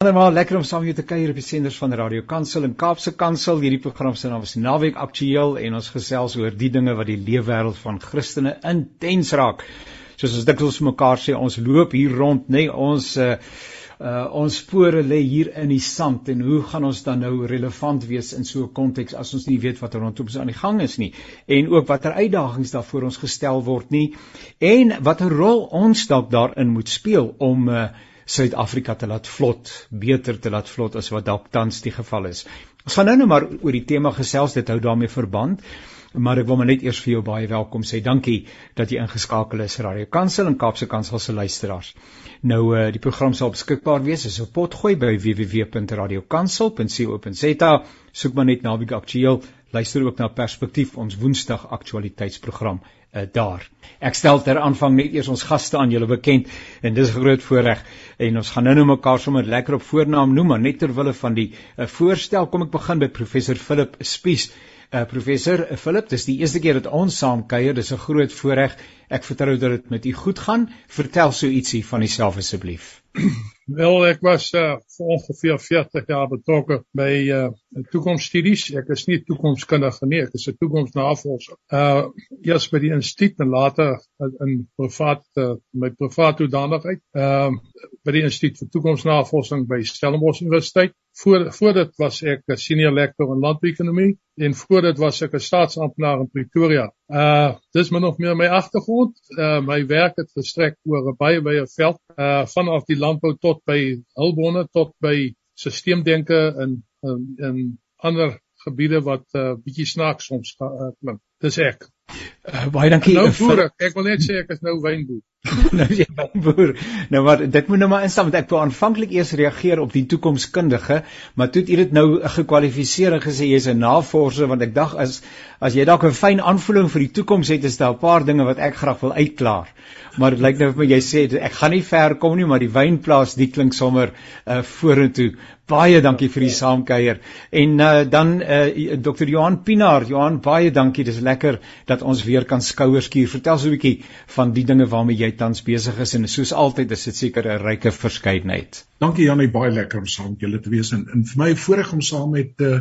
Andermaal lekker om saam met jou te kuier op die senders van Radio Kansel en Kaapse Kansel. Hierdie program se naam is Naweek Aktueel en ons gesels oor die dinge wat die leefwêreld van Christene intens raak. Soos ons dikwels mekaar sê, ons loop hier rond, nê, nee, ons uh, uh ons spore lê hier in die sand en hoe gaan ons dan nou relevant wees in so 'n konteks as ons nie weet wat er rondom ons aan die gang is nie en ook watter uitdagings daar voor ons gestel word nie en watter rol ons dalk daarin moet speel om uh Suid-Afrika te laat vlot, beter te laat vlot as wat dalk tans die geval is. Ons gaan nou net maar oor die tema gesels, dit hou daarmee verband. Maar ek wil maar net eers vir jou baie welkom sê. Dankie dat jy ingeskakel is Radio Kansel en Kaapse Kansel se luisteraars. Nou uh, die program sal beskikbaar wees as 'n potgooi by www.radiokansel.co.za. Soek maar net naweek aktueel. Luister ook na Perspektief, ons Woensdag aktualiteitsprogram uh, daar. Ek stel ter aanvang net eers ons gaste aan julle bekend en dis 'n groot voorreg en ons gaan nou nou mekaar sommer lekker op voornaam noem maar net ter wille van die uh, voorstel kom ek begin by professor Philip Spies. Uh, professor Philip, dis die eerste keer dat ons saam kuier, dis 'n groot voorreg. Ek vertrou dat dit met u goed gaan. Vertel so ietsie van uself asseblief. Wel, ek was uh, vir ongeveer 40 jaar betrokke by uh, toekomsstudies. Ek is nie toekomskundige nie, ek is 'n toekomsnavorser. Uh eers by die instituut en later in privaat uh, my privaat hoedanigheid. Ehm uh, by die instituut vir toekomsnavorsing by Stellenbosch Universiteit. Voor voor dit was ek 'n senior lecturer in landbouekonomie en voor dit was ek 'n staatsamptenaar in Pretoria. Uh dis min of meer my agtergrond. Uh my werk het verstrek oor 'n baie baie veld uh vanaf die landbou tot by hulpbronne tot by stelseldenke in in, in ander gebiede wat 'n uh, bietjie snaaks soms uh, klink. Dis ek. Uh, baie dankie. Nou boer, ek wil net sê ek is nou wynboer. nou jy wynboer. Nou maar dit moet nou maar instaan want ek wou aanvanklik eers reageer op die toekomskundige, maar toe het jy dit nou gekwalifiseer en gesê jy's 'n navorser want ek dink as as jy dalk 'n fyn aanvoeling vir die toekoms het, is daar 'n paar dinge wat ek graag wil uitklaar. Maar dit lyk nou vir my jy sê ek gaan nie ver kom nie, maar die wynplaas die klink sommer uh vorentoe. Baie dankie vir die saamkuier. En uh dan uh Dr. Johan Pinaar, Johan, baie dankie. Dis lekker dat ons weer kan skouers skuur. Vertel so 'n bietjie van die dinge waarmee jy tans besig is en soos altyd is dit seker 'n ryke verskeidenheid. Dankie Janie, baie lekker om saam met julle te wees en, en vir my voorreg om saam met uh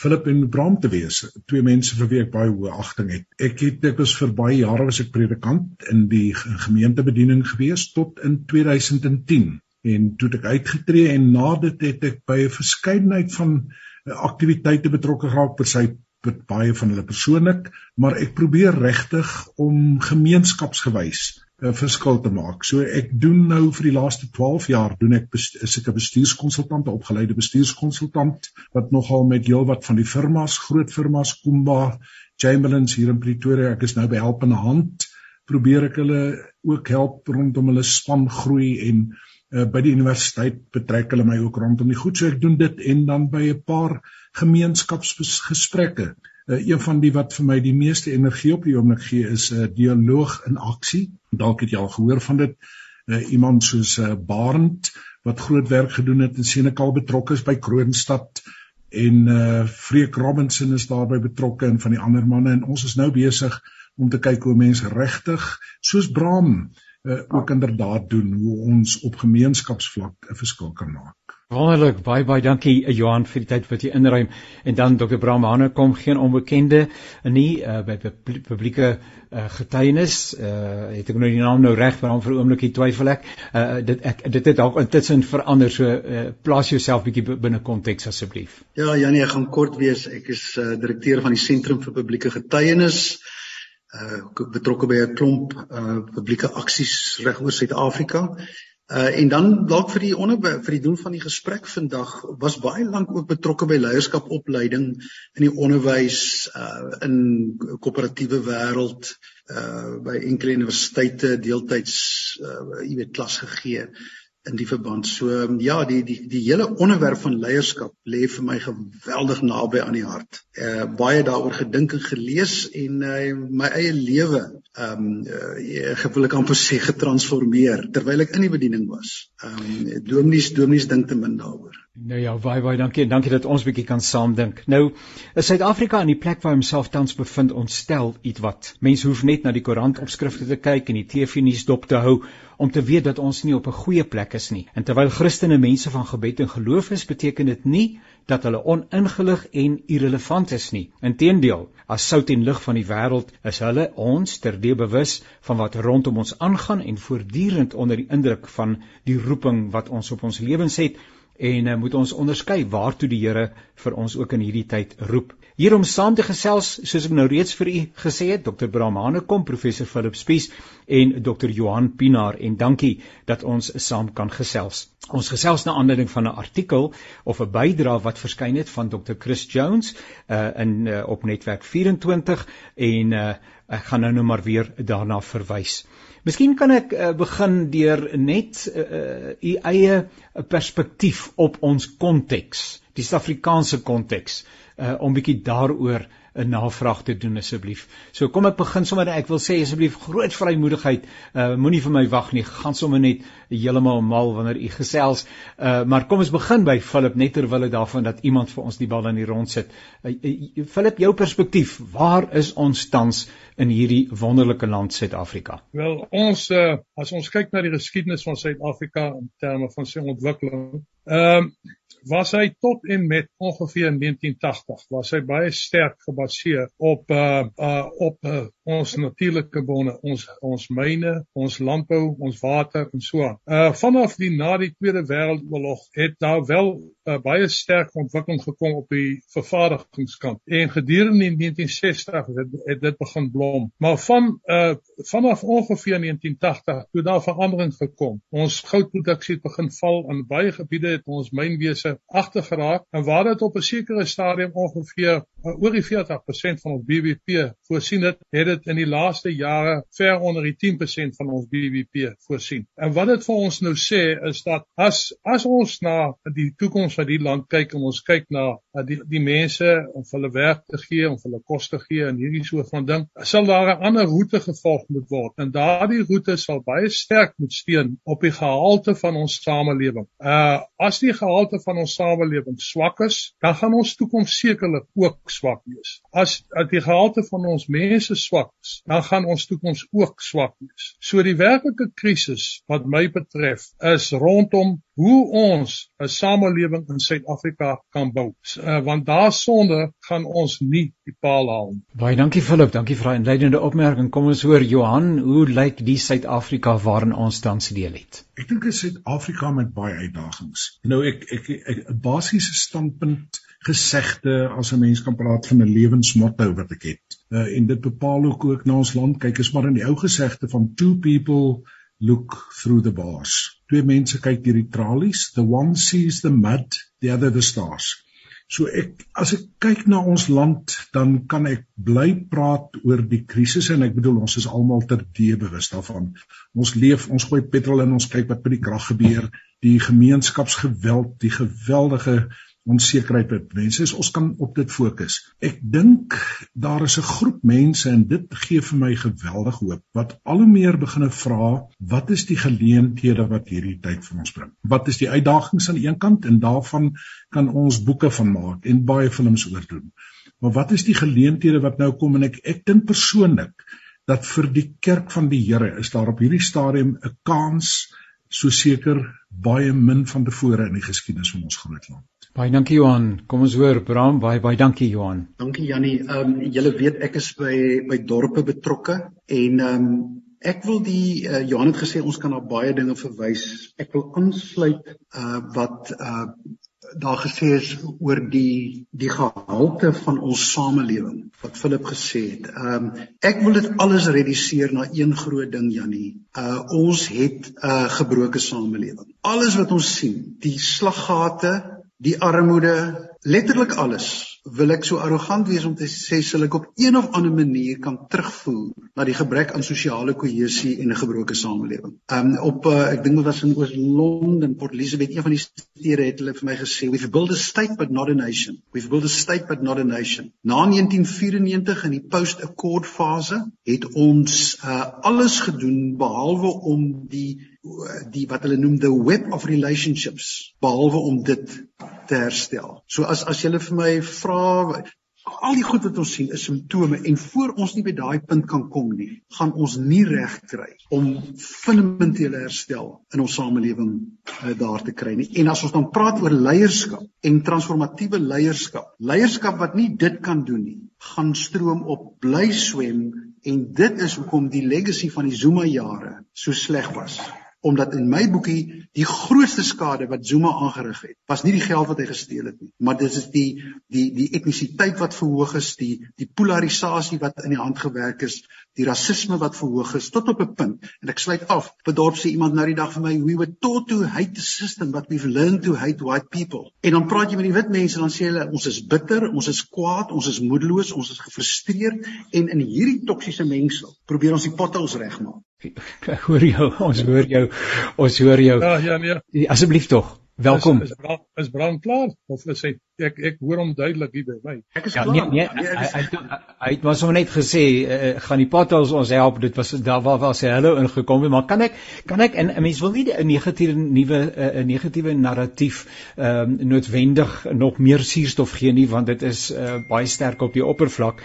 Philip en Bram te wees, twee mense vir wie ek baie hoë agting het. Ek het ek was vir baie jare was ek predikant in die gemeentebediening gewees tot in 2010 en toe ek uitgetree en na dit het ek by 'n verskeidenheid van eh, aktiwiteite betrokke geraak per sy baie van hulle persoonlik, maar ek probeer regtig om gemeenskapsgewys 'n verskil te maak. So ek doen nou vir die laaste 12 jaar doen ek is ek 'n bestuurskonsultant, 'n opgeleide bestuurskonsultant wat nogal met heelwat van die firmas, groot firmas Kumba, Chamberlains hier in Pretoria, ek is nou by Helpende Hand, probeer ek hulle ook help rondom hulle span groei en uh, by die universiteit betrek hulle my ook rondom die goed. So ek doen dit en dan by 'n paar gemeenskapsgesprekke uh, een van die wat vir my die meeste energie op die oomblik gee is 'n uh, dialoog in aksie. Dalk het jy al gehoor van dit. Uh, iemand soos uh, Barend wat groot werk gedoen het in Senekal betrokke is by Kroonstad en uh Freek Robinson is daarbey betrokke en van die ander manne en ons is nou besig om te kyk hoe mense regtig soos Bram uh, ook inderdaad doen hoe ons op gemeenskapsvlak 'n verskil kan maak. Wonderlik, baie baie dankie eh, Johan vir die tyd wat jy inruim. En dan Dr. Brahmane kom geen onbekende nie uh, by publieke uh, getuienis. Uh, het ek nou die naam nou reg, maar vir 'n oomblik twyfel ek. Uh, dit ek dit het dalk intussen verander. So uh, plaas jouself bietjie binne konteks asseblief. Ja, Janie, ek gaan kort wees. Ek is uh, direkteur van die Sentrum vir Publieke Getuienis. Uh betrokke by 'n klomp uh publieke aksies reg oor Suid-Afrika. Uh en dan dalk vir die onderwerp vir die doel van die gesprek vandag was baie lank ook betrokke by leierskapopleiding in die onderwys uh in koöperatiewe wêreld uh by enkele universiteite deeltyds uh jy weet klas gegee in die verband. So um, ja, die die die hele onderwerp van leierskap lê vir my geweldig naby aan die hart. Uh baie daaroor gedink en gelees en uh my eie lewe ehm um, uh, gevoel ek amper sê getransformeer terwyl ek in die bediening was. Ehm um, dominees dominees dink te min daaroor. Nou ja, baie baie dankie en dankie dat ons bietjie kan saamdink. Nou, is Suid-Afrika in die plek waar homself tans bevind ontstel ietwat. Mense hoef net na die koerantopskrifte te kyk en die TV-nuus dop te hou om te weet dat ons nie op 'n goeie plek is nie. En terwyl Christene mense van gebed en geloof is, beteken dit nie dat hulle oningelig en irrelevant is nie. Inteendeel, as sout en lig van die wêreld is hulle ons terdee bewus van wat rondom ons aangaan en voortdurend onder die indruk van die roeping wat ons op ons lewens het en uh, moet ons onderskei waartoe die Here vir ons ook in hierdie tyd roep. Hier om saam te gesels, soos ek nou reeds vir u gesê het, Dr. Brahmane kom, professor Philip Spies en Dr. Johan Pinaar en dankie dat ons saam kan gesels. Ons gesels na aanleiding van 'n artikel of 'n bydrae wat verskyn het van Dr. Chris Jones uh, in uh, op netwerk 24 en uh, ek gaan nou nou maar weer daarna verwys. Miskien kan ek uh, begin deur net uh, u eie perspektief op ons konteks, die Suid-Afrikaanse konteks, uh, om bietjie daaroor 'n navraag te doen asseblief. So kom ek begin sommer ek wil sê asseblief groot vrymoedigheid. Uh moenie vir my wag nie. Gaan sommer net heeltemal mal wanneer u gesels. Uh maar kom ons begin by Philip net terwyl dit daarvan dat iemand vir ons die bal in die rond sit. Uh, uh, Philip, jou perspektief, waar is ons tans in hierdie wonderlike land Suid-Afrika? Wel, ons uh as ons kyk na die geskiedenis van Suid-Afrika in terme van sy ontwikkeling, ehm um, was hy tot en met ongeveer 1980 was hy baie sterk gebaseer op uh, uh op uh, ons natuurlike bronne, ons ons myne, ons landbou, ons water en so aan. Uh vanaf die na die Tweede Wêreldoorlog het daar wel uh, baie sterk ontwikkeling gekom op die vervaardigingskant. En gedurende die 1960 het, het dit begin blom. Maar van uh vanaf ongeveer 1980 toe daar verandering gekom. Ons goudproduksie het begin val in baie gebiede het ons mynwese agtergeraak en waar dit op 'n sekere stadium ongeveer oor die 40% van ons BBP voorsien het, het dit in die laaste jare ver onder die 10% van ons BBP voorsien. En wat dit vir ons nou sê is dat as as ons na die toekoms van die land kyk en ons kyk na die die mense om hulle werk te gee, om hulle kos te gee en hierdie soort van ding, sal daar 'n ander roete gevolg moet word. En daardie roete sal baie sterk moet steun op die gehalte van ons samelewing. Uh as die gehalte van ons samelewing swak is, dan gaan ons toekoms sekerlik ook swak wees. As, as die gehalte van ons mense swak is, dan gaan ons toekoms ook swak wees. So die werklike krisis wat my betref is rondom hoe ons 'n samelewing in Suid-Afrika kan bou. Uh, want daarsonder gaan ons nie die paal haal nie. Baie dankie Philip, dankie vir daai inleidende opmerking. Kom ons hoor Johan, hoe lyk die Suid-Afrika waarin ons tans deel het? Ek dink dit is Suid-Afrika met baie uitdagings. Nou ek ek 'n basiese standpunt gesegde as 'n mens kan praat van 'n lewensmotto wat ek het. Uh, en dit bepaal ook ook na ons land kyk is maar in die ou gesegde van two people look through the bars. Twee mense kyk deur die tralies. The one sees the mud, the other the stars. So ek as ek kyk na ons land, dan kan ek bly praat oor die krisis en ek bedoel ons is almal ter dee bewus daarvan. Ons leef, ons gooi petrol in, ons kyk wat by die krag gebeur, die gemeenskapsgeweld, die geweldige onsekerheid wat mense is ons kan op dit fokus. Ek dink daar is 'n groep mense en dit gee vir my geweldig hoop wat al hoe meer begine vra wat is die geleenthede wat hierdie tyd vir ons bring? Wat is die uitdagings aan die een kant en daarvan kan ons boeke van maak en baie films oor doen. Maar wat is die geleenthede wat nou kom en ek ek dink persoonlik dat vir die kerk van die Here is daar op hierdie stadium 'n kans so seker baie min van tevore in die geskiedenis van ons groot land. Baie dankie Johan. Kom ons hoor Bram, baie baie dankie Johan. Dankie Jannie. Ehm um, julle weet ek is by by dorpe betrokke en ehm um, ek wil die uh, Johan het gesê ons kan na baie dinge verwys. Ek wil aansluit uh wat uh daar gesê is oor die die gehalte van ons samelewing wat Philip gesê het. Ehm um, ek wil dit alles reduseer na een groot ding Jannie. Uh ons het 'n uh, gebroke samelewing. Alles wat ons sien, die slaggate die armoede, letterlik alles. Wil ek so arrogant wees om te sê sal ek op een of ander manier kan terugvoer na die gebrek aan sosiale kohesie en 'n gebroke samelewing. Um op uh, ek dink dit was in Oos-London, Port Elizabeth, een van die stede het hulle vir my gesê, we've built a state but not a nation. We've built a state but not a nation. Na 1994 in die post-accord fase het ons uh, alles gedoen behalwe om die die wat hulle noem the web of relationships behalwe om dit te herstel. So as as jy vir my vra al die goed wat ons sien is simptome en voor ons nie by daai punt kan kom nie, gaan ons nie reg kry om fundamentele herstel in ons samelewing uh, daar te kry nie. En as ons dan praat oor leierskap en transformatiewe leierskap, leierskap wat nie dit kan doen nie, gaan stroom op bly swem en dit is hoekom die legacy van die Zuma jare so sleg was omdat in my boekie die grootste skade wat Zuma aangerig het, was nie die geld wat hy gesteel het nie, maar dit is die die die etnisiteit wat verhoog is, die die polarisasie wat in die hand gewerk is, die rasisme wat verhoog is tot op 'n punt. En ek sluit af. Op 'n dorp sê iemand nou die dag vir my, "We were taught to hate the system, but we've learned to hate white people." En dan praat jy met die wit mense en dan sê hulle, "Ons is bitter, ons is kwaad, ons is moedeloos, ons is gefrustreerd en in hierdie toksiese mengsel probeer ons die potholes regmaak." Ek hoor jou, ons hoor jou. Ons hoor jou. Ja, ja, nee. Asseblief tog. Welkom. Is, is brand is brand klaar of is hy ek ek hoor hom duidelik hier by my. Ek is ja, klaar. Nee, nee, nee hy hy hy het mos net gesê uh, gaan die potholes ons help. Dit was daar waar was hy hallo ingekom, maar kan ek kan ek en 'n mens wil nie 'n negatiewe nuwe 'n uh, negatiewe narratief ehm um, noodwendig nog meer suurstof gee nie want dit is uh, baie sterk op die oppervlak.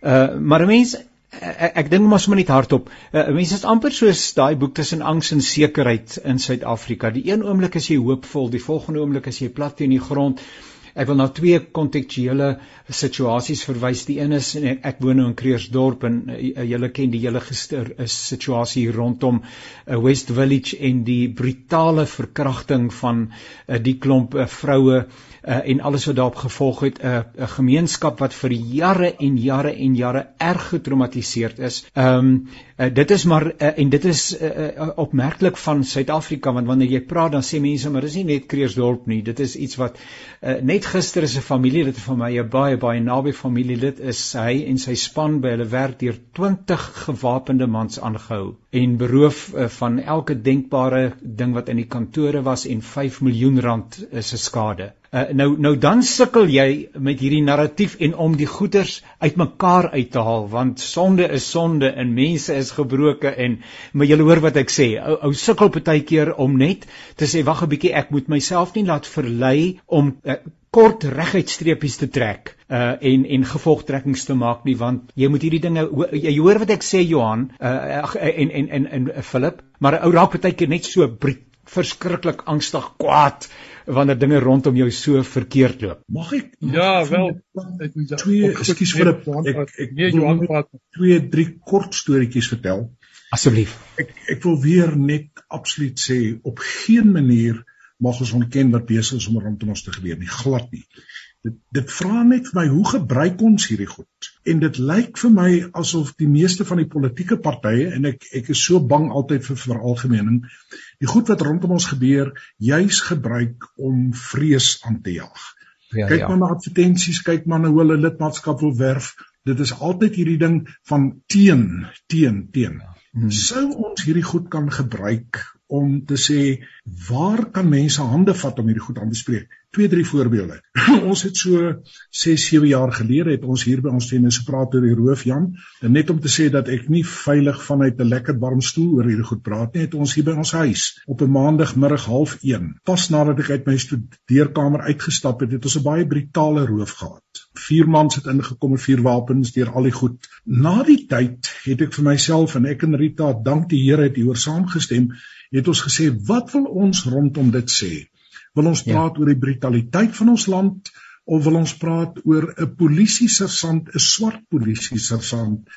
Uh maar mense ek, ek dink maar sommer net hardop. Uh, mense is amper soos daai boek tussen angs en sekerheid in Suid-Afrika. Die een oomblik is jy hoopvol, die volgende oomblik is jy plat teen die grond. Ek wil na twee kontekstuele situasies verwys. Die een is ek, ek woon nou in Kreersdorp en uh, julle ken die hele gister is situasie rondom uh, West Village en die brutale verkrachting van uh, die klomp uh, vroue uh, en alles wat daarop gevolg het 'n uh, 'n gemeenskap wat vir jare en jare en jare erg getraumatiseerd is. Ehm um, uh, dit is maar uh, en dit is uh, uh, opmerklik van Suid-Afrika want wanneer jy praat dan sê mense maar dis nie net Kreersdorp nie. Dit is iets wat uh, net gister is 'n familie dit vir my 'n baie baie naby familie dit is hy en sy span by hulle werk deur 20 gewapende mans aangehou en beroof uh, van elke denkbare ding wat in die kantore was en 5 miljoen rand is 'n skade. Uh, nou nou dan sukkel jy met hierdie narratief en om die goeders uitmekaar uit te haal want sonde is sonde en mense is gebroke en maar jy hoor wat ek sê ou, ou sukkel baie keer om net te sê wag 'n bietjie ek moet myself nie laat verlei om uh, kort reguit streepies te trek uh en en gevolgtrekkings te maak nie want jy moet hierdie dinge jy hoor wat ek sê Johan uh en en en en Philip maar ou raak baie keer net so verskriklik angstig kwaad wanneer dinge rondom jou so verkeerd loop. Mag ek Ja, wel. Ek moet twee ekskuus vir ek ek nee Johan praat twee drie kort storieetjies vertel. Asseblief. Ek ek wil weer net absoluut sê op geen manier mag ons ontken wat besig is om rondom ons te gebeur nie, glad nie. Dit dit vra net vir my hoe gebruik ons hierdie goed? En dit lyk vir my asof die meeste van die politieke partye en ek ek is so bang altyd vir veralgemening, die goed wat rondom ons gebeur, juis gebruik om vrees aan te jaag. Ja, kyk ja. maar na advertensies, kyk maar na hoe hulle lidmaatskap wil werf. Dit is altyd hierdie ding van teen, teen, teen. Hmm. Sou ons hierdie goed kan gebruik om te sê waar kan mense hande vat om hierdie goed aan te spreek? Twee drie voorbeelde. ons het so 6 7 jaar gelede het ons hier by ons tennis gepraat oor die roof Jan en net om te sê dat ek nie veilig vanuit 'n lekker warm stoel oor hierdie goed praat nie, het ons hier by ons huis op 'n maandagmiddag 0.30 pas nadat ek uit my studeerkamer uitgestap het, het ons 'n baie brutale roof gehad. Vier mans het ingekom met vier wapens deur al die goed. Na die tyd het ek vir myself en ek en Rita, dank die Here het hieroor saamgestem het ons gesê wat wil ons rondom dit sê? Wil ons ja. praat ja. oor die brutaliteit van ons land of wil ons praat oor 'n polisie sersant, 'n swart polisie sersant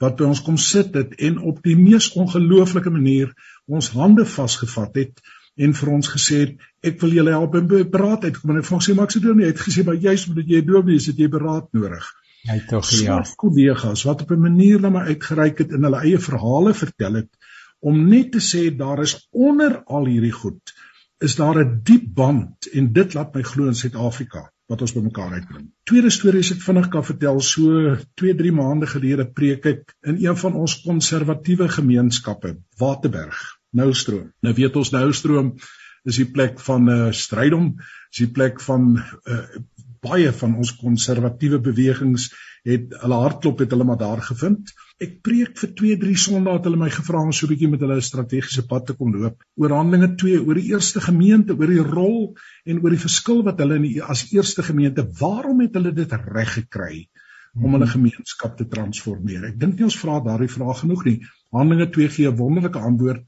wat by ons kom sit het en op die mees ongelooflike manier ons hande vasgevat het en vir ons gesê het ek wil julle help in beraad uitkom en ek vra sê maar ek sê nie het gesê maar juist omdat jy dominee is het jy beraad nodig. Hy tog ja. kollegas wat op 'n manier na my uitgereik het en hulle eie verhale vertel het om net te sê daar is onder al hierdie goed is daar 'n diep band en dit laat my glo in Suid-Afrika wat ons bymekaar uitbring. Tweede storie is ek vinnig kan vertel so 2-3 maande gelede preek ek in een van ons konservatiewe gemeenskappe, Waterberg, Noustroom. Nou weet ons Noustroom is die plek van 'n uh, strydom, is die plek van uh, baie van ons konservatiewe bewegings het hulle hartklop het hulle maar daar gevind Ek preek vir 2, 3 Sondae het hulle my gevra om so 'n bietjie met hulle strategiese pad te kom loop. Oor Handelinge 2, oor die eerste gemeente, oor die rol en oor die verskil wat hulle in die, as eerste gemeente, waarom het hulle dit reg gekry om hulle gemeenskap te transformeer? Ek dink nie ons vra daardie vraag genoeg nie. Handelinge 2 gee 'n wonderlike antwoord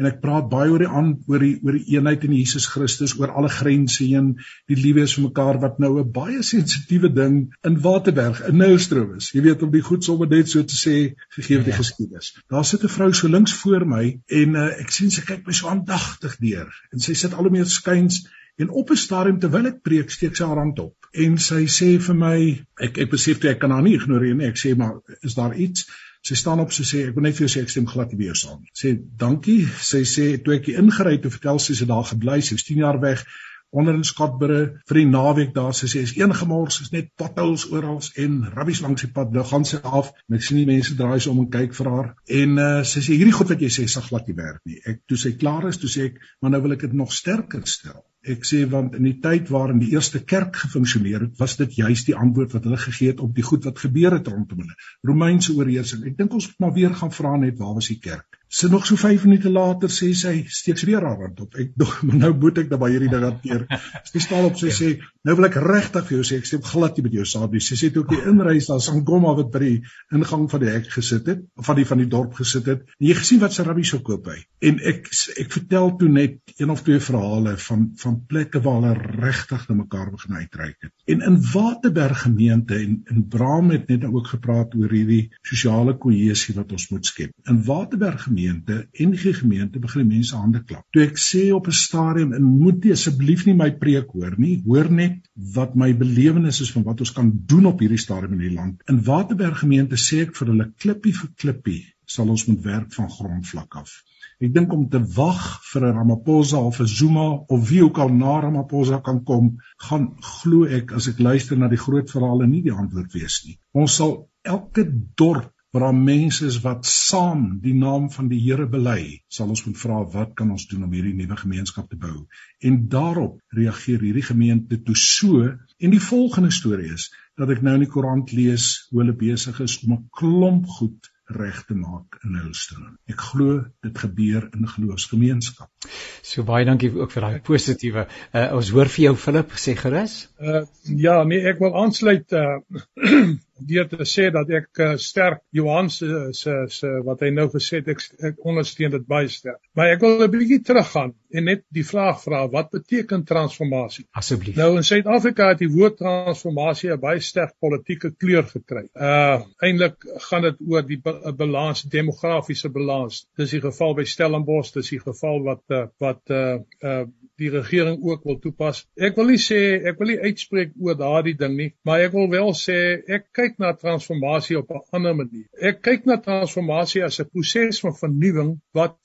en ek praat baie oor die aan oor die oor die eenheid in Jesus Christus oor alle grense heen die liefde vir mekaar wat nou 'n baie sensitiewe ding in Waterberg in Nylstroom is jy weet om die goed sommer net so te sê gegee die ja. geskiedenis daar sit 'n vrou so links voor my en uh, ek sien sy kyk my so aandagtig deur en sy sit al hoe meer skuins en op 'n stadium terwyl ek preek steek sy haar hand op en sy sê vir my ek ek besef toe ek kan haar nie ignoreer nie ek sê maar is daar iets Sy staan op sy sê ek wil net vir jou sê ek stem glad nie weer saam nie. Sê dankie. Sy sê toe ek hier ingery het, vertel sy sy daar gebly, sy is 10 jaar weg onder in Skatbure vir die naweek daar sy sê is een gemors is net potholes oral en rabbies langs die pad nou gaan sy af en ek sien die mense draai so om en kyk vir haar en uh, sy sê hierdie goed wat jy sê sag glad nie werk nie ek toe sy klaar is toe sê ek maar nou wil ek dit nog sterker stel Ek sê want in die tyd waarin die eerste kerk gefunksioneer het, was dit juist die antwoord wat hulle gegee het op die goed wat gebeur het rondom hulle. Romeinse oorheersing. Ek dink ons moet maar weer gaan vra net waar was die kerk? Sy nog so 5 minute later sê sy steeks weer haar hand op. Ek dog nou moet ek dan by hierdie ding hanteer. Sy staan op sy ja. sê nou wil ek regtig vir jou sê ek stem glad nie met jou saam nie. Sy sê toe ek die inreis daar sang Gomma wat by die ingang van die hek gesit het, van die van die dorp gesit het. En jy gesien wat sy rabbi sou koop hy. En ek ek vertel toe net een of twee verhale van van plekke waar hulle regtig na mekaar begin uitreik het. En in Waterberg gemeente en in Braam het net ook gepraat oor hierdie sosiale kohesie wat ons moet skep. In Waterberg gemeente en die gemeente begin mense hande klap. Toe ek sê op 'n stadium en moet jy asseblief nie my preek hoor nie, hoor net wat my belewenis is van wat ons kan doen op hierdie stadium in die land. In Waterberg gemeente sê ek vir hulle klippie vir klippie sal ons moet werk van grondvlak af. Ek dink om te wag vir 'n Ramaphosa of 'n Zuma of wie ook al na Ramaphosa kan kom, gaan glo ek as ek luister na die groot verhale nie die antwoord wees nie. Ons sal elke dorp waar daar mense is wat saam die naam van die Here bely, sal ons moet vra wat kan ons doen om hierdie nuwe gemeenskap te bou? En daarop reageer hierdie gemeente toe so en die volgende storie is dat ek nou in die koerant lees hoe hulle besig is om 'n klomp goed reg te maak in Hulstone. Ek glo dit gebeur in geloofsgemeenskap. So baie dankie ook vir daai positiewe. Uh, ons hoor vir jou Philip sê gerus. Uh, ja, nee, ek wil aansluit uh, deur te sê dat ek uh, sterk Johan se se se wat hy nou gesê het ek, ek ondersteun dit baie sterk. Maar ek wil 'n bietjie teruggaan en net die vraag vra wat beteken transformasie? Asseblief. Nou in Suid-Afrika het die woord transformasie 'n baie sterk politieke kleur gekry. Uh eintlik gaan dit oor die balans, demografiese balans. Dis die geval by Stellenbosch, dis die geval wat uh, wat uh uh die regering ook wil toepas. Ek wil nie sê ek wil nie uitspreek oor daardie ding nie, maar ek wil wel sê ek kyk na transformasie op 'n ander manier. Ek kyk na transformasie as 'n proses van vernuwing wat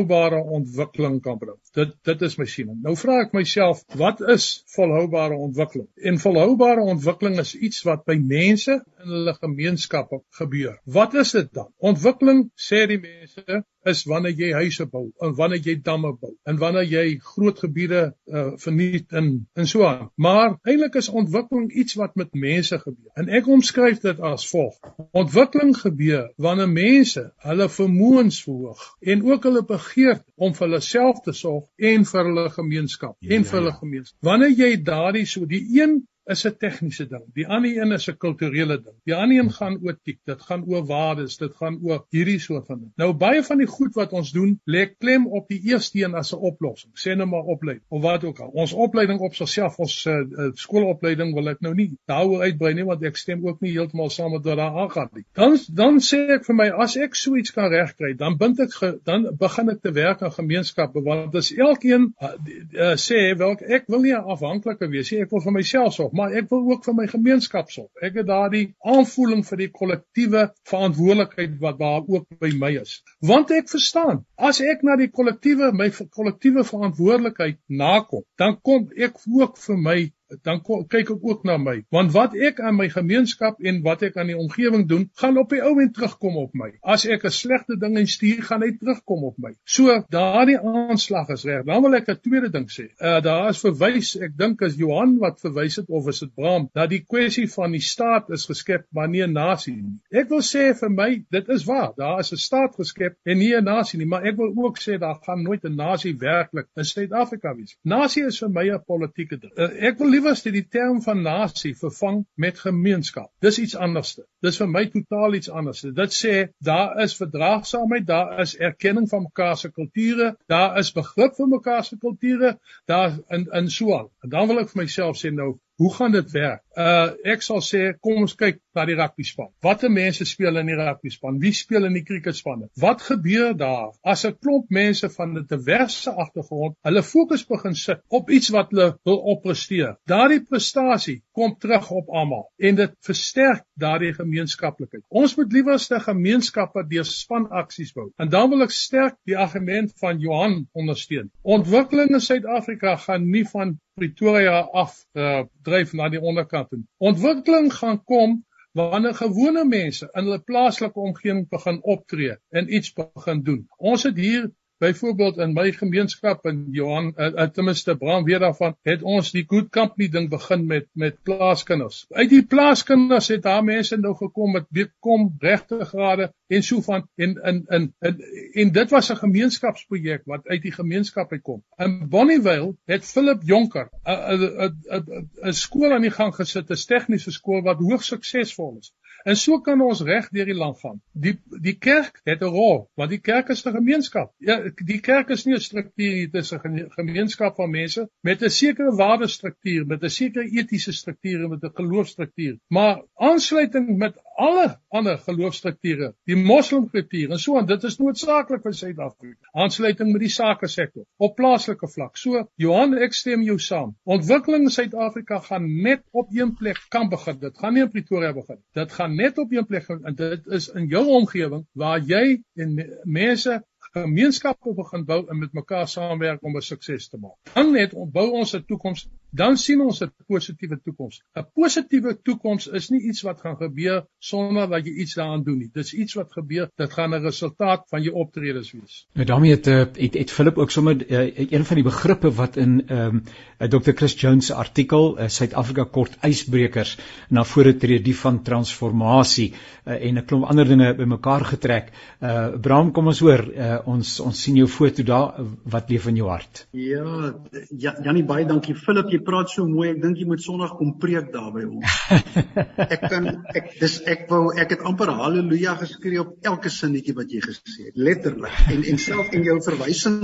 volhoubare ontwikkeling kan bring. Dit dit is my siening. Nou vra ek myself, wat is volhoubare ontwikkeling? En volhoubare ontwikkeling is iets wat by mense in hulle gemeenskappe gebeur. Wat is dit dan? Ontwikkeling sê die mense is wanneer jy huise bou en wanneer jy damme bou en wanneer jy groot gebiede uh, verniet en en so aan. Maar eintlik is ontwikkeling iets wat met mense gebeur. En ek omskryf dit as volg: Ontwikkeling gebeur wanneer mense hulle vermoëns verhoog en ook hulle begeerte om vir hulle self te sorg en vir hulle gemeenskap ja, en vir ja, hulle ja. gemeenskap. Wanneer jy daardie so die een is 'n tegniese ding. Die ander een is 'n kulturele ding. Die ander een gaan oor etiek, dit gaan oor waardes, dit gaan oor hierdie soort van ding. Nou baie van die goed wat ons doen, lê klem op die eerste een as 'n oplossing. Sê nou maar opleiding of wat ook al. Ons opleiding op sigself, ons uh, uh, skoolopleiding wil ek nou nie daaroor uitbrei nie want ek stem ook nie heeltemal saam met wat daar aangaan nie. Dan dan sê ek vir my as ek so iets kan regkry, dan bind ek ge, dan begin ek te werk aan gemeenskappe want as elkeen uh, uh, sê welk ek wil nie afhanklike wees nie, ek wil vir myself sorg maar ek wil ook vir my gemeenskap sorg. Ek het daardie aanvoeling vir die kollektiewe verantwoordelikheid wat daar ook by my is. Want ek verstaan, as ek na die kollektiewe my kollektiewe verantwoordelikheid nakom, dan kom ek ook vir my dan kyk ek ook na my. Want wat ek aan my gemeenskap en wat ek aan die omgewing doen, gaan op die ou en terugkom op my. As ek 'n slegte ding instuur, gaan hy terugkom op my. So daardie aanslag is reg. Dan wil ek 'n tweede ding sê. Uh daar is verwys, ek dink as Johan wat verwys het of is dit Bram, dat die kwessie van die staat is geskep, maar nie 'n nasie nie. Ek wil sê vir my, dit is waar. Daar is 'n staat geskep en nie 'n nasie nie, maar ek wil ook sê daar gaan nooit 'n nasie werklik in Suid-Afrika wees. Nasie is vir my 'n politieke ding. Uh, ek wil liewer sê die term van nasie vervang met gemeenskap. Dis iets anderste. Dis vir my totaal iets anderste. Dit sê daar is verdraagsaamheid, daar is erkenning van mekaar se kulture, daar is begrip vir mekaar se kulture, daar in in so aan. En dan wil ek vir myself sê nou, hoe gaan dit werk? Uh ek sal sê kom ons kyk na die rugby span. Watter mense speel in die rugby span? Wie speel in die cricket spanne? Wat gebeur daar as 'n klomp mense van 'n diverse agtergrond hulle fokus begin sit op iets wat hulle wil oppresteer? Daardie prestasie kom terug op almal en dit versterk daardie gemeenskaplikheid. Ons moet liewerste gemeenskappe deur spanaksies bou. En dan wil ek sterk die argument van Johan ondersteun. Ontwikkeling in Suid-Afrika gaan nie van Pretoria af uh, dryf na die onderkant toe. Ontwikkeling gaan kom wanneer gewone mense in hulle plaaslike omgewing begin optree en iets begin doen. Ons het hier Byvoorbeeld in my gemeenskap in Johan uh, uh, ten minste Bram weer daarvan het ons die good company ding begin met met plaaskinders. Uit die plaaskinders het daar mense nou gekom met bekom regte grade en so van en in in en, en dit was 'n gemeenskapsprojek wat uit die gemeenskap uitkom. In Bonnievale het Philip Jonker 'n 'n 'n skool aan die gang gesit, 'n tegniese skool wat hoogs suksesvol is. En so kan ons reg deur die land gaan. Die die kerk het 'n rol, want die kerk is 'n gemeenskap. Ja, die kerk is nie 'n struktuur nie, dit is 'n gemeenskap van mense met 'n sekere waardestruktuur, met 'n sekere etiese struktuur en met 'n geloofstruktuur. Maar aansluiting met alle ander geloofstrukture, die moslimkultuur en so aan, dit is noodsaaklik vir Suid-Afrika. Aansluiting met die sake sektor op plaaslike vlak. So Johan, ek stem jou saam. Ontwikkeling in Suid-Afrika gaan net op een plek kan begin. Dit gaan nie in Pretoria begin. Dit gaan net op een plek en dit is in jou omgewing waar jy en mense gemeenskappe begin bou en met mekaar saamwerk om 'n sukses te maak. Dan net ontbou ons 'n toekoms, dan sien ons 'n positiewe toekoms. 'n Positiewe toekoms is nie iets wat gaan gebeur sonder dat jy iets daaraan doen nie. Dis iets wat gebeur, dit gaan 'n resultaat van jou optredes wees. Nou daarmee het eh, het, het Philip ook sommer uh, een van die begrippe wat in ehm um, Dr. Chris Jones se artikel uh, Suid-Afrika kort ysbrekers na vore tree die van transformasie uh, en 'n klomp ander dinge bymekaar getrek. Uh Bram, kom ons hoor. Uh, ons ons sien jou foto daar wat leef in jou hart. Ja, ja Janie baie dankie Philip, jy praat so mooi. Ek dink jy moet Sondag kom preek daar by ons. ek kan ek dis ek wou ek het amper haleluja geskree op elke sinnetjie wat jy gesê het, letterlik. En en self in jou verwysing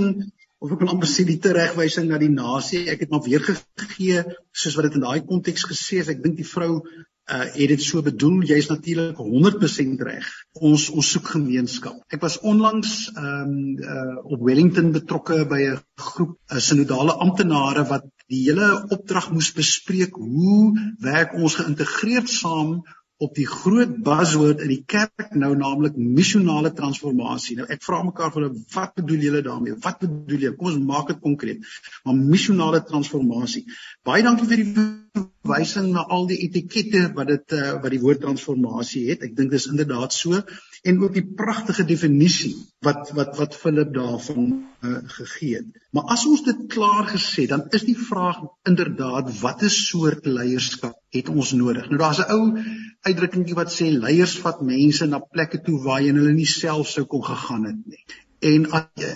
of ek wil amper sê die teregwysing na die nasie, ek het maar weer gegee soos wat dit in daai konteks gesê is. Ek dink die vrou uh het dit so bedoel? Jy is natuurlik 100% reg. Ons ons soek gemeenskap. Ek was onlangs um uh op Wellington betrokke by 'n groep uh, sinodale amptenare wat die hele opdrag moes bespreek hoe werk ons geïntegreerd saam op die groot buzzword in die kerk nou naamlik missionale transformasie. Nou ek vra mekaar hulle wat bedoel julle daarmee? Wat bedoel jy? Kom ons maak dit konkreet. Maar missionale transformasie. Baie dankie vir die verwysing na al die etikette wat dit uh, wat die woord transformasie het. Ek dink dis inderdaad so en ook die pragtige definisie wat wat wat Philip daarvan uh, gegee het. Maar as ons dit klaar gesê, dan is die vraag inderdaad watter soort leierskap het ons nodig? Nou daar's 'n ou uitdrukkingie wat sê leiers vat mense na plekke toe waarheen hulle nie self sou kon gegaan het nie. En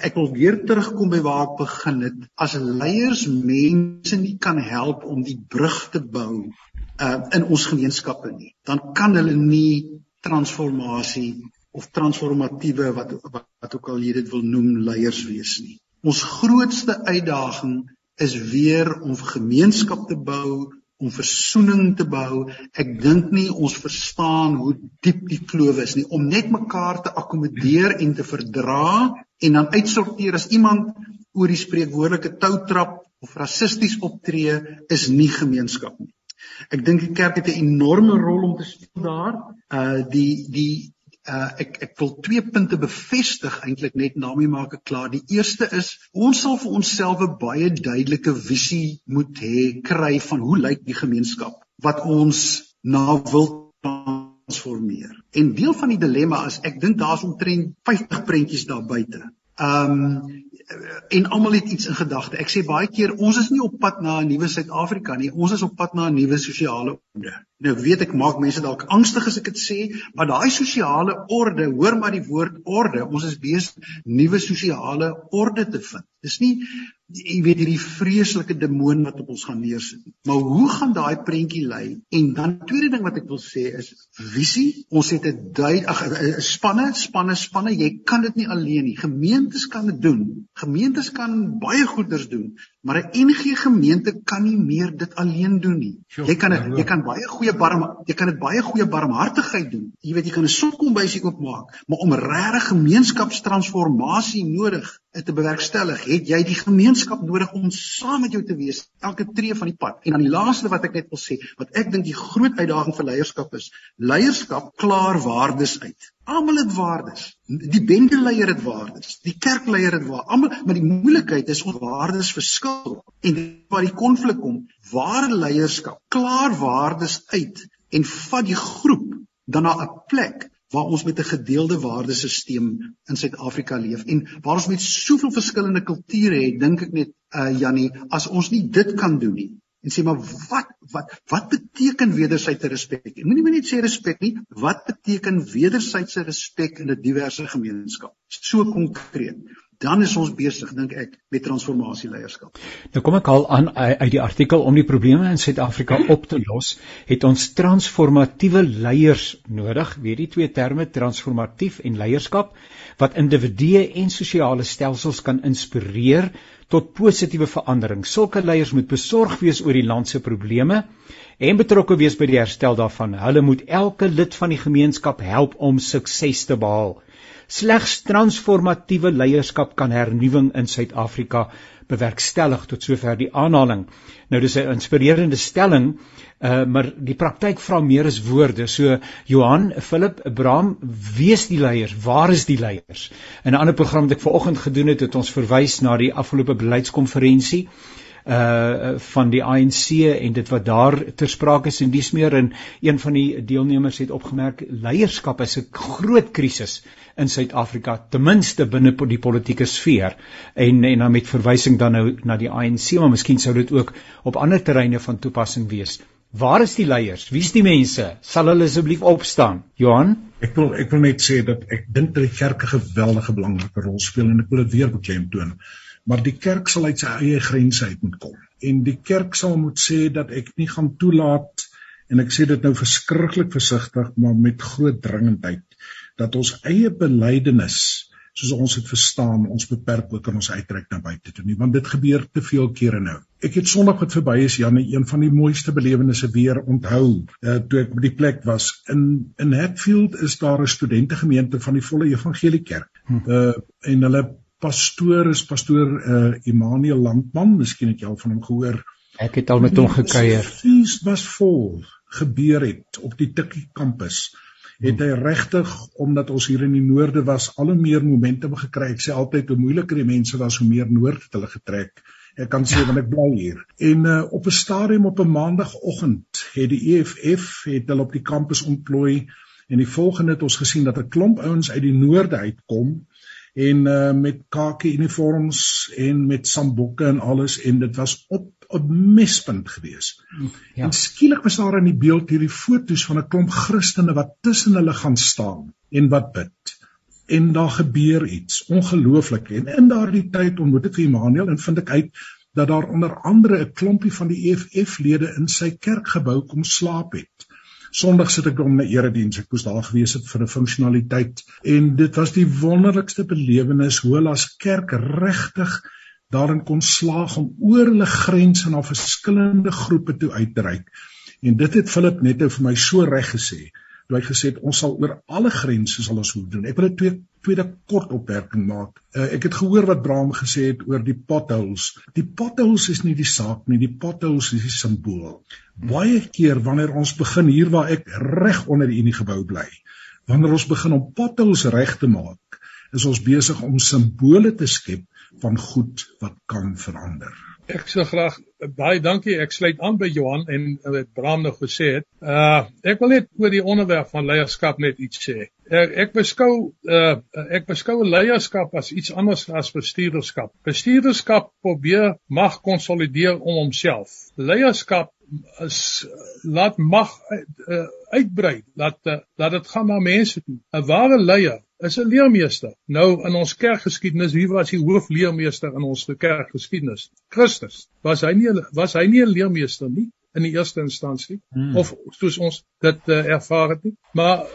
ek wil weer terugkom by waar ek begin het. As leiers mense nie kan help om die brug te bou uh, in ons gemeenskappe nie, dan kan hulle nie transformasie of transformatiewe wat wat ook al jy dit wil noem leiers wees nie. Ons grootste uitdaging is weer om gemeenskap te bou om versoening te bou. Ek dink nie ons verstaan hoe diep die kloof is nie om net mekaar te akkommodeer en te verdra en dan uitsorteer as iemand oor die spreekwoordelike toutrap of rassisties optree is nie gemeenskap nie. Ek dink die kerk het 'n enorme rol om te speel daar. Uh die die uh, ek ek wil twee punte bevestig eintlik net na my maak ek klaar. Die eerste is ons sal vir onsself 'n baie duidelike visie moet hê kry van hoe lyk die gemeenskap wat ons na wil transformeer. En deel van die dilemma is ek dink daar's omtrent 50 prentjies daar buite. Ehm um, en almal het iets in gedagte. Ek sê baie keer ons is nie op pad na 'n nuwe Suid-Afrika nie. Ons is op pad na 'n nuwe sosiale orde. Nou weet ek maak mense dalk angstig as ek dit sê, maar daai sosiale orde, hoor maar die woord orde. Ons is besig nuwe sosiale orde te vind. Dis nie jy weet hierdie vreeslike demoon wat op ons gaan neersit. Maar hoe gaan daai prentjie lei? En dan tweede ding wat ek wil sê is visie. Ons het 'n dui ag spanne, spanne, spanne. Jy kan dit nie alleen nie. Gemeentes kan dit doen. Gemeentes kan baie goeders doen, maar 'n NG gemeente kan nie meer dit alleen doen nie. Jy kan dit jy kan baie goeie barm jy kan dit baie goeie barmhartigheid doen. Jy weet jy kan 'n sokkombuisie oopmaak, maar om regtig gemeenskapstransformasie nodig te bewerkstellig, het jy die gemeenskap nodig om saam met jou te wees elke tree van die pad. En dan die laaste wat ek net wil sê, wat ek dink die groot uitdaging vir leierskap is, leierskap klaar waardes uit. Almal het waardes. Die bendeleier het waardes, die kerkleier het waardes. Almal, maar die moeilikheid is om waardes verskil. En waar die konflik kom, ware leierskap klaar waardes uit en vat die groep dan na 'n plek waar ons met 'n gedeelde waardesisteem in Suid-Afrika leef en waar ons met soveel verskillende kulture het, dink ek net uh Jannie, as ons nie dit kan doen nie en sê maar wat wat wat beteken wederwysige respek? Moenie net sê respek nie, wat beteken wederwysige respek in 'n diverse gemeenskap? So konkreet dan is ons besig dink ek met transformasie leierskap. Nou kom ek al aan uit die artikel om die probleme in Suid-Afrika op te los, het ons transformatiewe leiers nodig, weet die twee terme transformatief en leierskap wat individue en sosiale stelsels kan inspireer tot positiewe verandering. Sulke leiers moet besorg wees oor die land se probleme en betrokke wees by die herstel daarvan. Hulle moet elke lid van die gemeenskap help om sukses te behaal. Slegs transformatiewe leierskap kan hernuwing in Suid-Afrika bewerkstellig tot sover die aanhaling. Nou dis 'n inspirerende stelling, uh, maar die praktyk vra meer as woorde. So Johan, Philip, Abraham, wees die leiers. Waar is die leiers? In 'n ander program wat ek vanoggend gedoen het, het ons verwys na die afgelope beleidskonferensie uh van die ANC en dit wat daar ter sprake is en dis meer in een van die deelnemers het opgemerk leierskap is 'n groot krisis in Suid-Afrika ten minste binne die politieke sfeer en en dan met verwysing dan nou na die ANC maar miskien sou dit ook op ander terreine van toepassing wees. Waar is die leiers? Wie is die mense? Sal hulle asseblief opstaan? Johan, ek wil ek wil net sê dat ek dink dat die kerk 'n geweldige belangrike rol speel en ek wil dit weer beklemtoon maar die kerk sal uit sy eie grense uit moet kom en die kerk sal moet sê dat ek nie gaan toelaat en ek sê dit nou verskriklik versigtig maar met groot dringendheid dat ons eie belydenis soos ons dit verstaan ons beperk ook in ons uitreik na buite toe nie want dit gebeur te veel kere nou ek het sonderdag wat verby is Janne een van die mooiste belewennisse weer onthou uh, toe ek by die plek was in in Hatfield is daar 'n studentegemeente van die volle evangelie kerk uh, en hulle pastoor is pastoor uh, Immanuel Landman, miskien het jy al van hom gehoor. Ek het al met hom gekuier. Fees was vol gebeur het op die Tikkie kampus. Het hy regtig omdat ons hier in die noorde was al hoe meer momentum gekry. Ek sê altyd hoe moeiliker die mense was, hoe meer noord het hulle getrek. Ek kan sê want ek bly hier. En uh, op 'n stadium op 'n maandagooggend het die EFF het hulle op die kampus ontplooi en die volgende het ons gesien dat 'n klomp ouens uit die noorde uitkom en uh, met kakie uniforms en met sambokke en alles en dit was op 'n mespunt gewees. Ja. En skielik was daar in die beeld hierdie foto's van 'n klomp Christene wat tussen hulle gaan staan en wat bid. En daar gebeur iets ongelooflik en in daardie tyd ontmoet ek Immanuel en vind ek uit dat daar onder andere 'n klompie van die EFF-lede in sy kerkgebou kom slaap het. Sondag sit ek om 'n erediens. Ek moes daar gewees het vir 'n funksionaliteit en dit was die wonderlikste belewenis hoe hulle as kerk regtig daarin kon slaag om oor hulle grense na verskillende groepe toe uit te reik. En dit het Philip net nou vir my so reg gesê hy gesê het ons sal oor alle grense sal ons moet doen. Ek wil net twee tweede kort opmerking maak. Uh, ek het gehoor wat Braam gesê het oor die potholes. Die potholes is nie die saak nie, die potholes is die simbool. Baie keer wanneer ons begin hier waar ek reg onder die unie gebou bly, Wanneer ons begin om potholes reg te maak, is ons besig om simbole te skep van goed wat kan verander. Ek sou graag baie dankie. Ek sluit aan by Johan en wat Bram nog gesê het. Uh ek wil net oor die onderwerp van leierskap net iets sê. Ek, ek beskou uh ek beskou leierskap as iets anders as bestuurderskap. Bestuurderskap probeer mag konsolideer om homself. Leierskap is laat mag uh, uitbrei, laat uh, laat dit gaan na mense toe. 'n Ware leier is 'n leermeester. Nou in ons kerkgeskiedenis, wie was die hoofleermeester in ons kerkgeskiedenis? Christus. Was hy nie was hy nie 'n leermeester nie in die eerste instansie hmm. of soos ons dit uh, ervaar het nie? Maar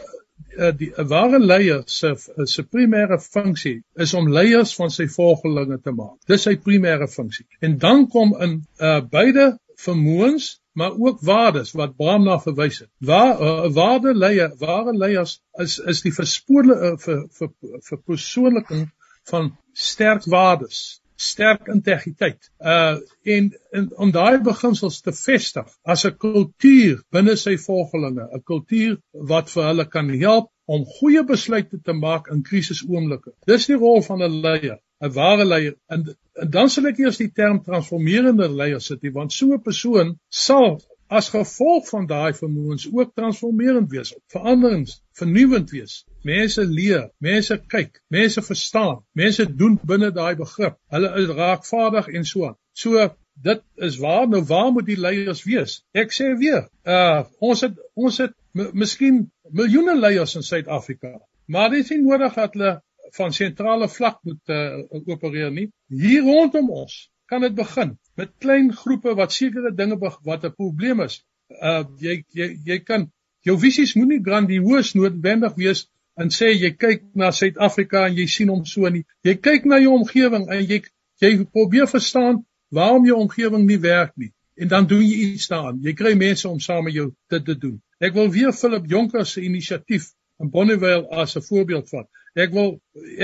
die ware leier se se primêre funksie is om leiers van sy volgelinge te maak. Dis sy primêre funksie. En dan kom in uh, beide vermoëns maar ook waardes wat Bram na verwys het. Waar uh, eh, waarde leier, ware leiers is is die verspoorde uh, vir vir vir persoonliking van sterk waardes, sterk integriteit. Uh en, en om daai beginsels te vestig as 'n kultuur binne sy volgelinge, 'n kultuur wat vir hulle kan help om goeie besluite te maak in krisisoomblikke. Dis die rol van 'n leier. 'n ware leier en, en dan sal ek eers die term transformerende leier sit hier want so 'n persoon sal as gevolg van daai vermoëns ook transformerend wees, veranderings, vernuwend wees. Mense leer, mense kyk, mense verstaan, mense doen binne daai begrip. Hulle is raakvaardig en so aan. So dit is waar nou waar moet die leiers wees? Ek sê weer, uh ons het ons het miskien miljoene leiers in Suid-Afrika. Maar dit is nie nodig dat hulle van sentrale vlak moet uh, opereer nie. Hier rondom ons kan dit begin met klein groepe wat sekere dinge wat 'n probleem is. Uh jy jy jy kan jou visies moenie grandioos noodwendig wees en sê jy kyk na Suid-Afrika en jy sien hom so nie. Jy kyk na jou omgewing en jy jy probeer verstaan waarom jou omgewing nie werk nie. En dan doen jy iets daaraan. Jy kry mense om saam met jou dit te doen. Ek wil weer Philip Jonker se inisiatief in Bonneville as 'n voorbeeld vat. Ek wil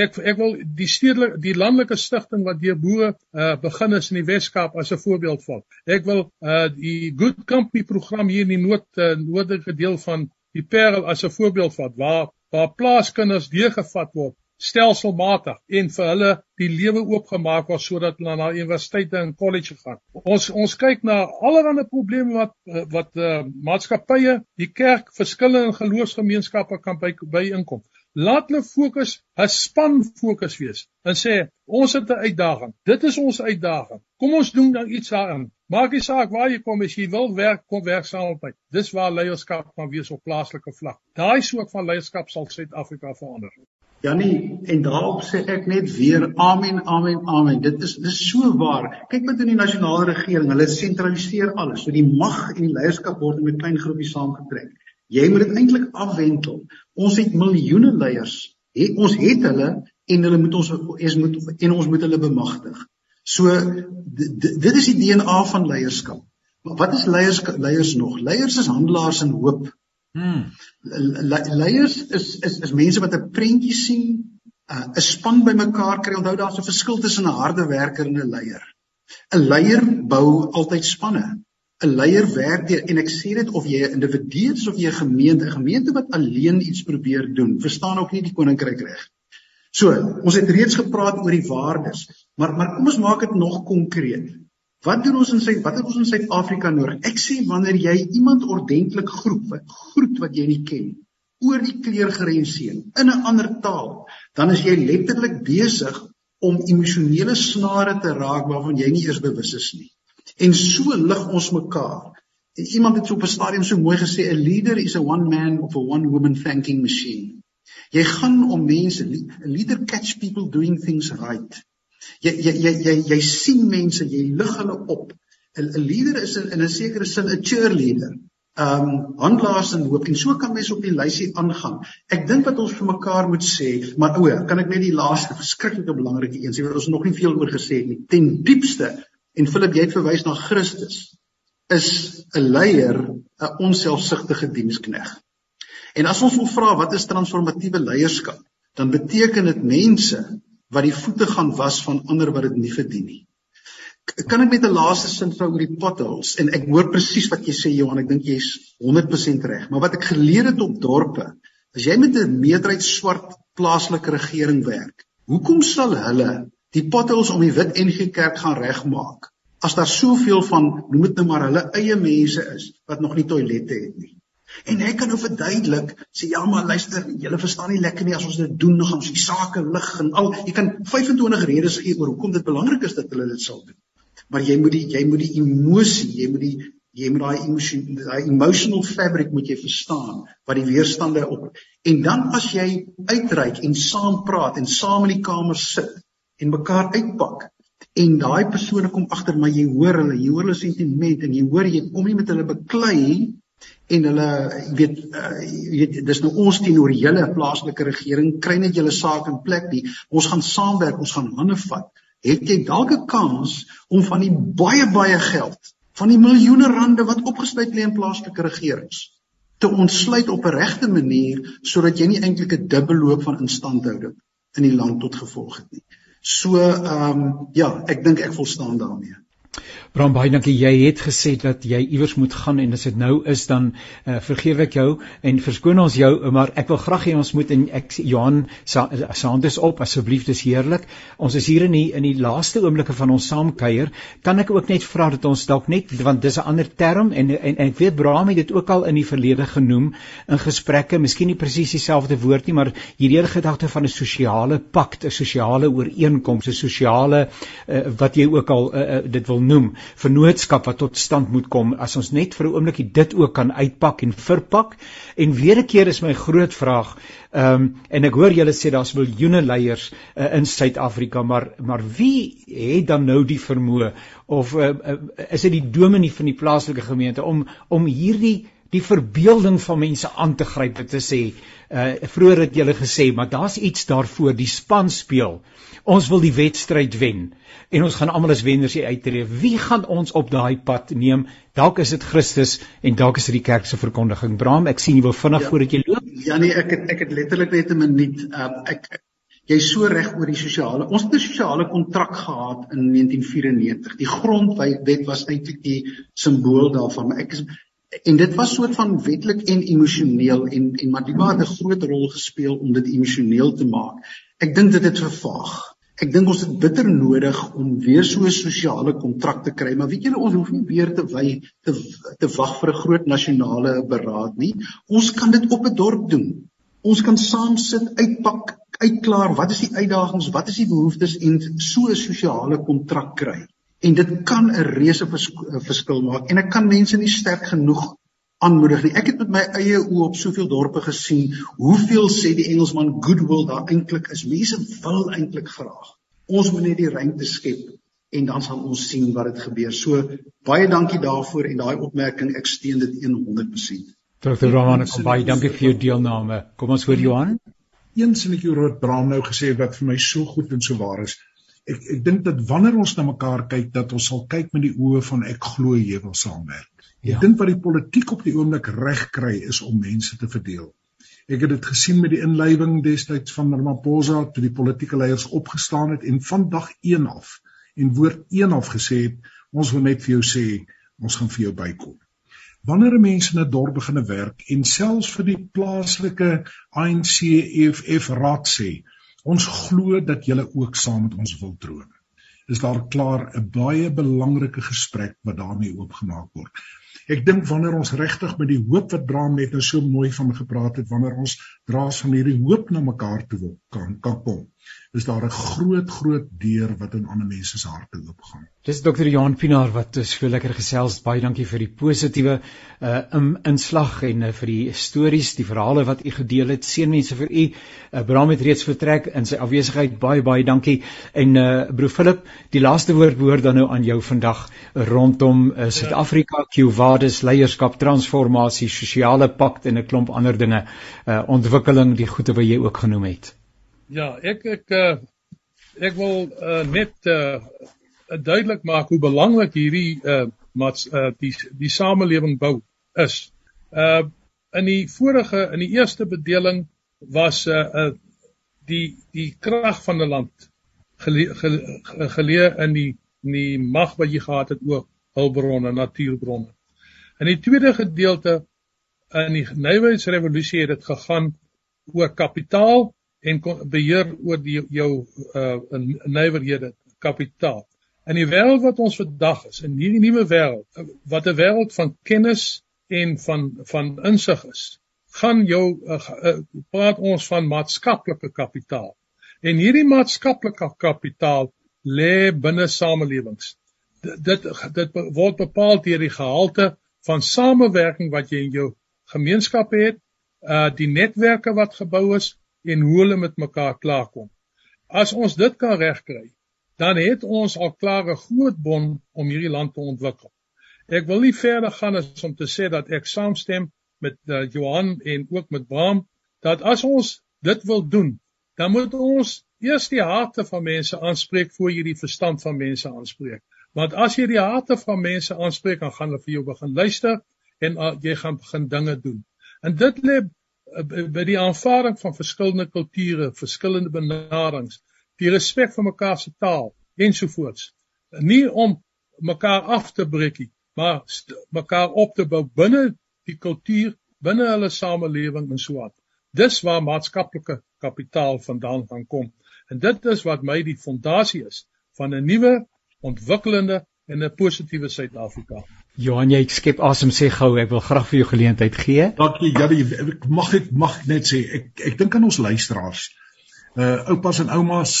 ek ek wil die stedelike die landelike stigting wat deur boere uh, begin is in die Wes-Kaap as 'n voorbeeld vat. Ek wil uh, die Good Company program hier in die noord uh, noordelike deel van die Parel as 'n voorbeeld vat waar waar plaaskinders deurgevat word stelselmatig en vir hulle die lewe oopgemaak word sodat hulle na universiteite en kollege gaan. Ons ons kyk na allerlei probleme wat wat uh, maatskappye, die kerk, verskillende geloofsgemeenskappe kan by by inkom. Laat hulle fokus, 'n span fokus wees en sê ons het 'n uitdaging. Dit is ons uitdaging. Kom ons doen dan iets daarin. Maak nie saak waar jy kom as jy wil werk, kom werk saam met my. Dis waar leierskap kan wees op plaaslike vlak. Daai soort van leierskap sal Suid-Afrika verander. Janie, en daarop sê ek net weer amen, amen, amen. Dit is dis so waar. Kyk met in die nasionale regering, hulle sentraliseer alles. So die mag en die leierskap word in 'n klein groepie saamgetrek. Jy moet dit eintlik afwentel. Ons het miljoene leiers. He, ons het hulle en hulle moet ons ons moet en ons moet hulle bemagtig. So dit is die DNA van leierskap. Maar wat is leiers leiers nog? Leiers is handelaars in hoop. Hmm. Le, leiers is is is mense wat 'n prentjie sien, 'n uh, span bymekaar kry. Onthou daar's 'n verskil tussen 'n harde werker en 'n leier. 'n Leier bou altyd spanne. 'n leier werk deur en ek sê dit of jy 'n individu is of jy 'n gemeente, 'n gemeente wat alleen iets probeer doen, verstaan ook nie die koninkryk reg. So, ons het reeds gepraat oor die waardes, maar maar kom ons maak dit nog konkreet. Wat doen ons in sy wat het ons in Suid-Afrika nodig? Ek sê wanneer jy iemand ordentlik groet, wat groet wat jy nie ken, oor die kleurgrense in 'n ander taal, dan is jy letterlik besig om emosionele snare te raak waarvan jy nie eers bewus is nie. En so lig ons mekaar. En iemand het so op 'n stadium so mooi gesê, a leader is a one man of a one woman thanking machine. Jy gaan om mense, a leader catch people doing things right. Jy jy jy jy, jy sien mense, jy lig hulle op. 'n Leader is in 'n sekere sin 'n cheerleader. Um handelaars en hoop en so kan mense op die lysie aangaan. Ek dink wat ons vir mekaar moet sê, maar o, kan ek net die laaste verskriklike belangrike een sê wat ons nog nie veel oor gesê het nie. Ten diepste En Philip, jy verwys na Christus is 'n leier, 'n onselfsugtige dienskneg. En as ons wil vra wat is transformatiewe leierskap, dan beteken dit mense wat die voete gaan was van ander wat dit nie verdien nie. Kan ek met 'n laaste sin vra oor die potholes en ek hoor presies wat jy sê Johan, ek dink jy's 100% reg, maar wat ek geleer het op dorpe As jy met 'n meerderheid swart plaaslike regering werk, hoekom sal hulle die potholes om die wit NG Kerk gaan regmaak as daar soveel van noem dit nou maar hulle eie mense is wat nog nie toilette het nie. En hy kan nou verduidelik sê ja maar luister, julle verstaan nie lekker nie as ons dit doen, dan gaan ons die sake lig en al. Jy kan 25 redes gee oor hoekom dit belangrik is dat hulle dit sal doen. Maar jy moet die jy moet die emosie, jy moet die jy moet daai emosie daai emotional fabric moet jy verstaan wat die weerstande op en dan as jy uitreik en saam praat en saam in die kamer sit en mekaar uitpak en daai persone kom agter maar jy hoor hulle jy hoor hulle sentiment en jy hoor jy kom nie met hulle beklei en hulle weet uh, weet dis nou ons teenoor julle plaaslike regering kry net julle saak in plek nie. Ons gaan saamwerk ons gaan hande vat. Het jy dalk 'n kans om van die baie baie geld van die miljoene rande wat opgesluit lê in plaaslike regerings te ontsluit op 'n regte manier sodat jy nie eintlik 'n dubbelloop van instandhouding in die land tot gevolg het nie So ehm um, ja, ek dink ek volstaan daarmee. Bram baie dankie. Jy het gesê dat jy iewers moet gaan en as dit nou is dan uh, vergewe ek jou en verskoon ons jou, maar ek wil graag hê ons moet en ek Johan se hand is op asseblief dis heerlik. Ons is hier in die in die laaste oomblikke van ons saamkuier. Kan ek ook net vra dat ons dalk net want dis 'n ander term en, en en ek weet Bram het dit ook al in die verlede genoem in gesprekke, miskien nie presies dieselfde woord nie, maar hierdie gedagte van 'n sosiale pakt, 'n sosiale ooreenkoms, 'n sosiale uh, wat jy ook al uh, uh, dit wil noem vennootskap wat tot stand moet kom as ons net vir 'n oombliekie dit ook kan uitpak en verpak. En weer 'n keer is my groot vraag ehm um, en ek hoor julle sê daar's miljoene leiers uh, in Suid-Afrika maar maar wie het dan nou die vermoë of uh, uh, is dit die dominee van die plaaslike gemeente om om hierdie die verbeelding van mense aan te gryp en te sê uh vroeër het julle gesê maar daar's iets daarvoor die span speel. Ons wil die wedstryd wen en ons gaan almal as wenners hier uittreë wie gaan ons op daai pad neem? Dalk is dit Christus en dalk is dit die kerk se verkondiging. Bram ek sien jy wil vinnig ja, voordat jy loop. Ja nee ek het, ek het letterlik net 'n minuut. Um, ek jy's so reg oor die sosiale ons het 'n sosiale kontrak gehad in 1994 die grondwet was eintlik die simbool daarvan maar ek is en dit was soort van wetlik en emosioneel en en Madiba het 'n groot rol gespeel om dit emosioneel te maak. Ek dink dit het vervaag. Ek dink ons het bitter nodig om weer so 'n sosiale kontrak te kry, maar weet julle ons hoef nie weer te wy te te wag vir 'n groot nasionale beraad nie. Ons kan dit op 'n dorp doen. Ons kan saam sit, uitpak, uitklaar wat is die uitdagings, wat is die behoeftes en so 'n sosiale kontrak kry en dit kan 'n reuse verskil maak en ek kan mense nie sterk genoeg aanmoedig nie. Ek het met my eie oë op soveel dorpe gesien hoeveel sê die Engelsman goodwill daar eintlik is. Mense wil eintlik graag. Ons moet net die ruimte skep en dan sal ons sien wat dit gebeur. So baie dankie daarvoor en daai opmerking ek steun dit 100%. Dr. Roman, kom baie dankie vir jou deelname. Kom ons hoor Johan. Eens en ek hoor Bram nou gesê wat vir my so goed en so waar is ek ek dink dat wanneer ons na mekaar kyk dat ons sal kyk met die oë van ek glo jy wil saamwerk. Ja. Ek dink wat die politiek op die oomblik reg kry is om mense te verdeel. Ek het dit gesien met die inlywing destyds van Ramaphosa toe die politieke leiers opgestaan het en van dag 1 af en woord 1 af gesê het ons wil net vir jou sê ons gaan vir jou bykom. Wanneer mense in 'n dorp begine werk en selfs vir die plaaslike ANC EFF raad sê Ons glo dat julle ook saam met ons wil droom. Is daar klaar 'n baie belangrike gesprek wat daarmee oopgemaak word. Ek dink wanneer ons regtig met die hoop wat Bram net nou so mooi van gepraat het, wanneer ons draas van hierdie hoop na mekaar toe wil kan kom is daar 'n groot groot deur wat in ander mense se harte oopgaan. Dis Dr. Johan Pinaar wat is vir lekker gesels. Baie dankie vir die positiewe uh in, inslag en uh, vir die stories, die verhale wat u gedeel het. Seënwense vir u. Uh, Bram het reeds vertrek in sy afwesigheid. Baie baie dankie. En uh broer Philip, die laaste woord behoort dan nou aan jou vandag rondom uh, Suid-Afrika, Qvadis, leierskap, transformasie, sosiale pakt en 'n klomp ander dinge. Uh ontwikkeling, die goeie wat jy ook genoem het. Ja, ek ek uh, ek wil uh, net uh, duidelik maak hoe belangrik hierdie uh mats uh die die samelewing bou is. Uh in die vorige in die eerste bedeling was uh, uh die die krag van 'n land geleë gele, gele in die in die mag wat jy gehad het oor hulpbronne, natuurbronne. In die tweede gedeelte in die nywerheidsrevolusie het dit gegaan oor kapitaal en beheer oor die jou uh nywerhede kapitaal. In die wêreld wat ons vandag is, in hierdie nuwe wêreld wat 'n wêreld van kennis en van van insig is, gaan jou uh, uh, praat ons van maatskaplike kapitaal. En hierdie maatskaplike kapitaal lê binne samelewings. Dit dit word bepaal deur die gehalte van samewerking wat jy in jou gemeenskap het, uh die netwerke wat gebou is en hoe hulle met mekaar klaarkom. As ons dit kan regkry, dan het ons al klaar 'n groot bon om hierdie land te ontwikkel. Ek wil nie verder gaan as om te sê dat ek saamstem met uh, Johan en ook met Bram dat as ons dit wil doen, dan moet ons eers die harte van mense aanspreek voor jy die verstand van mense aanspreek. Want as jy die harte van mense aanspreek, dan gaan hulle vir jou begin luister en uh, jy gaan begin dinge doen. En dit lê uh, by die aanvaarding van verskillende kulture, verskillende benaderings, die respek vir mekaar se taal ensovoorts. Nie om mekaar af te breek nie, maar mekaar op te bou binne die kultuur, binne hulle samelewing en so aan. Dis waar maatskaplike kapitaal vandaan gaan kom. En dit is wat my die fondasie is van 'n nuwe ontwikkelende en 'n positiewe Suid-Afrika. Johan, jy skep asem sê gou, ek wil graag vir jou geleentheid gee. Dankie. Ja, ek mag ek mag net sê ek ek dink aan ons luisteraars. Uh oupas en oumas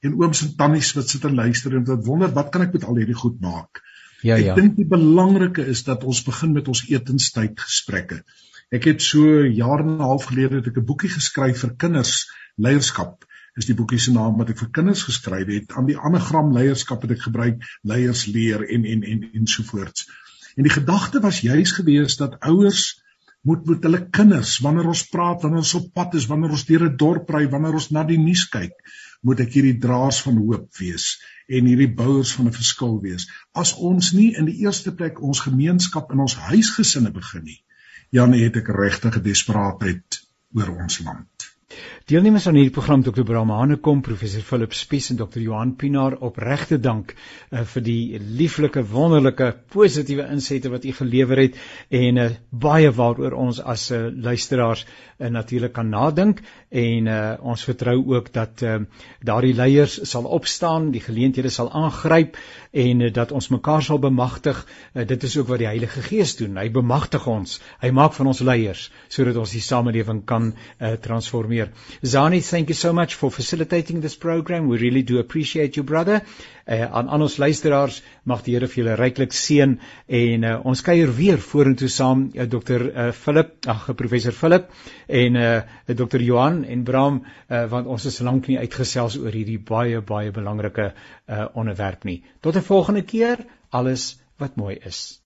en ooms en tannies wat sit en luister en wat wonder wat kan ek met al hierdie goed maak? Ja, ja. Ek dink die belangrike is dat ons begin met ons etenstyd gesprekke. Ek het so jare en 'n half gelede het ek 'n boekie geskryf vir kinders leierskap. Is die boekie se naam wat ek vir kinders geskryf het. Aan die anagram leierskap het ek gebruik leiers leer en en en ensovoorts. En die gedagte was juis gewees dat ouers moet met hulle kinders wanneer ons praat, wanneer ons op pad is, wanneer ons deur 'n dorp ry, wanneer ons na die nuus kyk, moet ek hierdie draers van hoop wees en hierdie bouers van 'n verskil wees. As ons nie in die eerste plek ons gemeenskap in ons huisgesinne begin nie, Jan het ek regtig 'n desperaatheid oor ons land. Deelnemers aan hierdie program Dr. Brahmane kom professor Philip Spies en Dr. Johan Pinaar opregte dank uh, vir die lieflike wonderlike positiewe insette wat u gelewer het en uh, baie waaroor ons as uh, luisteraars uh, natuurlik kan nadink en uh, ons vertrou ook dat uh, daardie leiers sal opstaan, die geleenthede sal aangryp en uh, dat ons mekaar sal bemagtig. Uh, dit is ook wat die Heilige Gees doen. Hy bemagtig ons. Hy maak van ons leiers sodat ons die samelewing kan uh, transformeer. Zani, thank you so much for facilitating this program. We really do appreciate you, brother. Uh, aan aan ons luisteraars mag die Here vir julle ryklik seën en uh, ons kuier weer vorentoe saam uh, Dr. Uh, Philip, ag professor Philip en uh, Dr. Johan en Bram uh, want ons is lank nie uitgesels oor hierdie baie baie belangrike uh, onderwerp nie. Tot 'n volgende keer. Alles wat mooi is.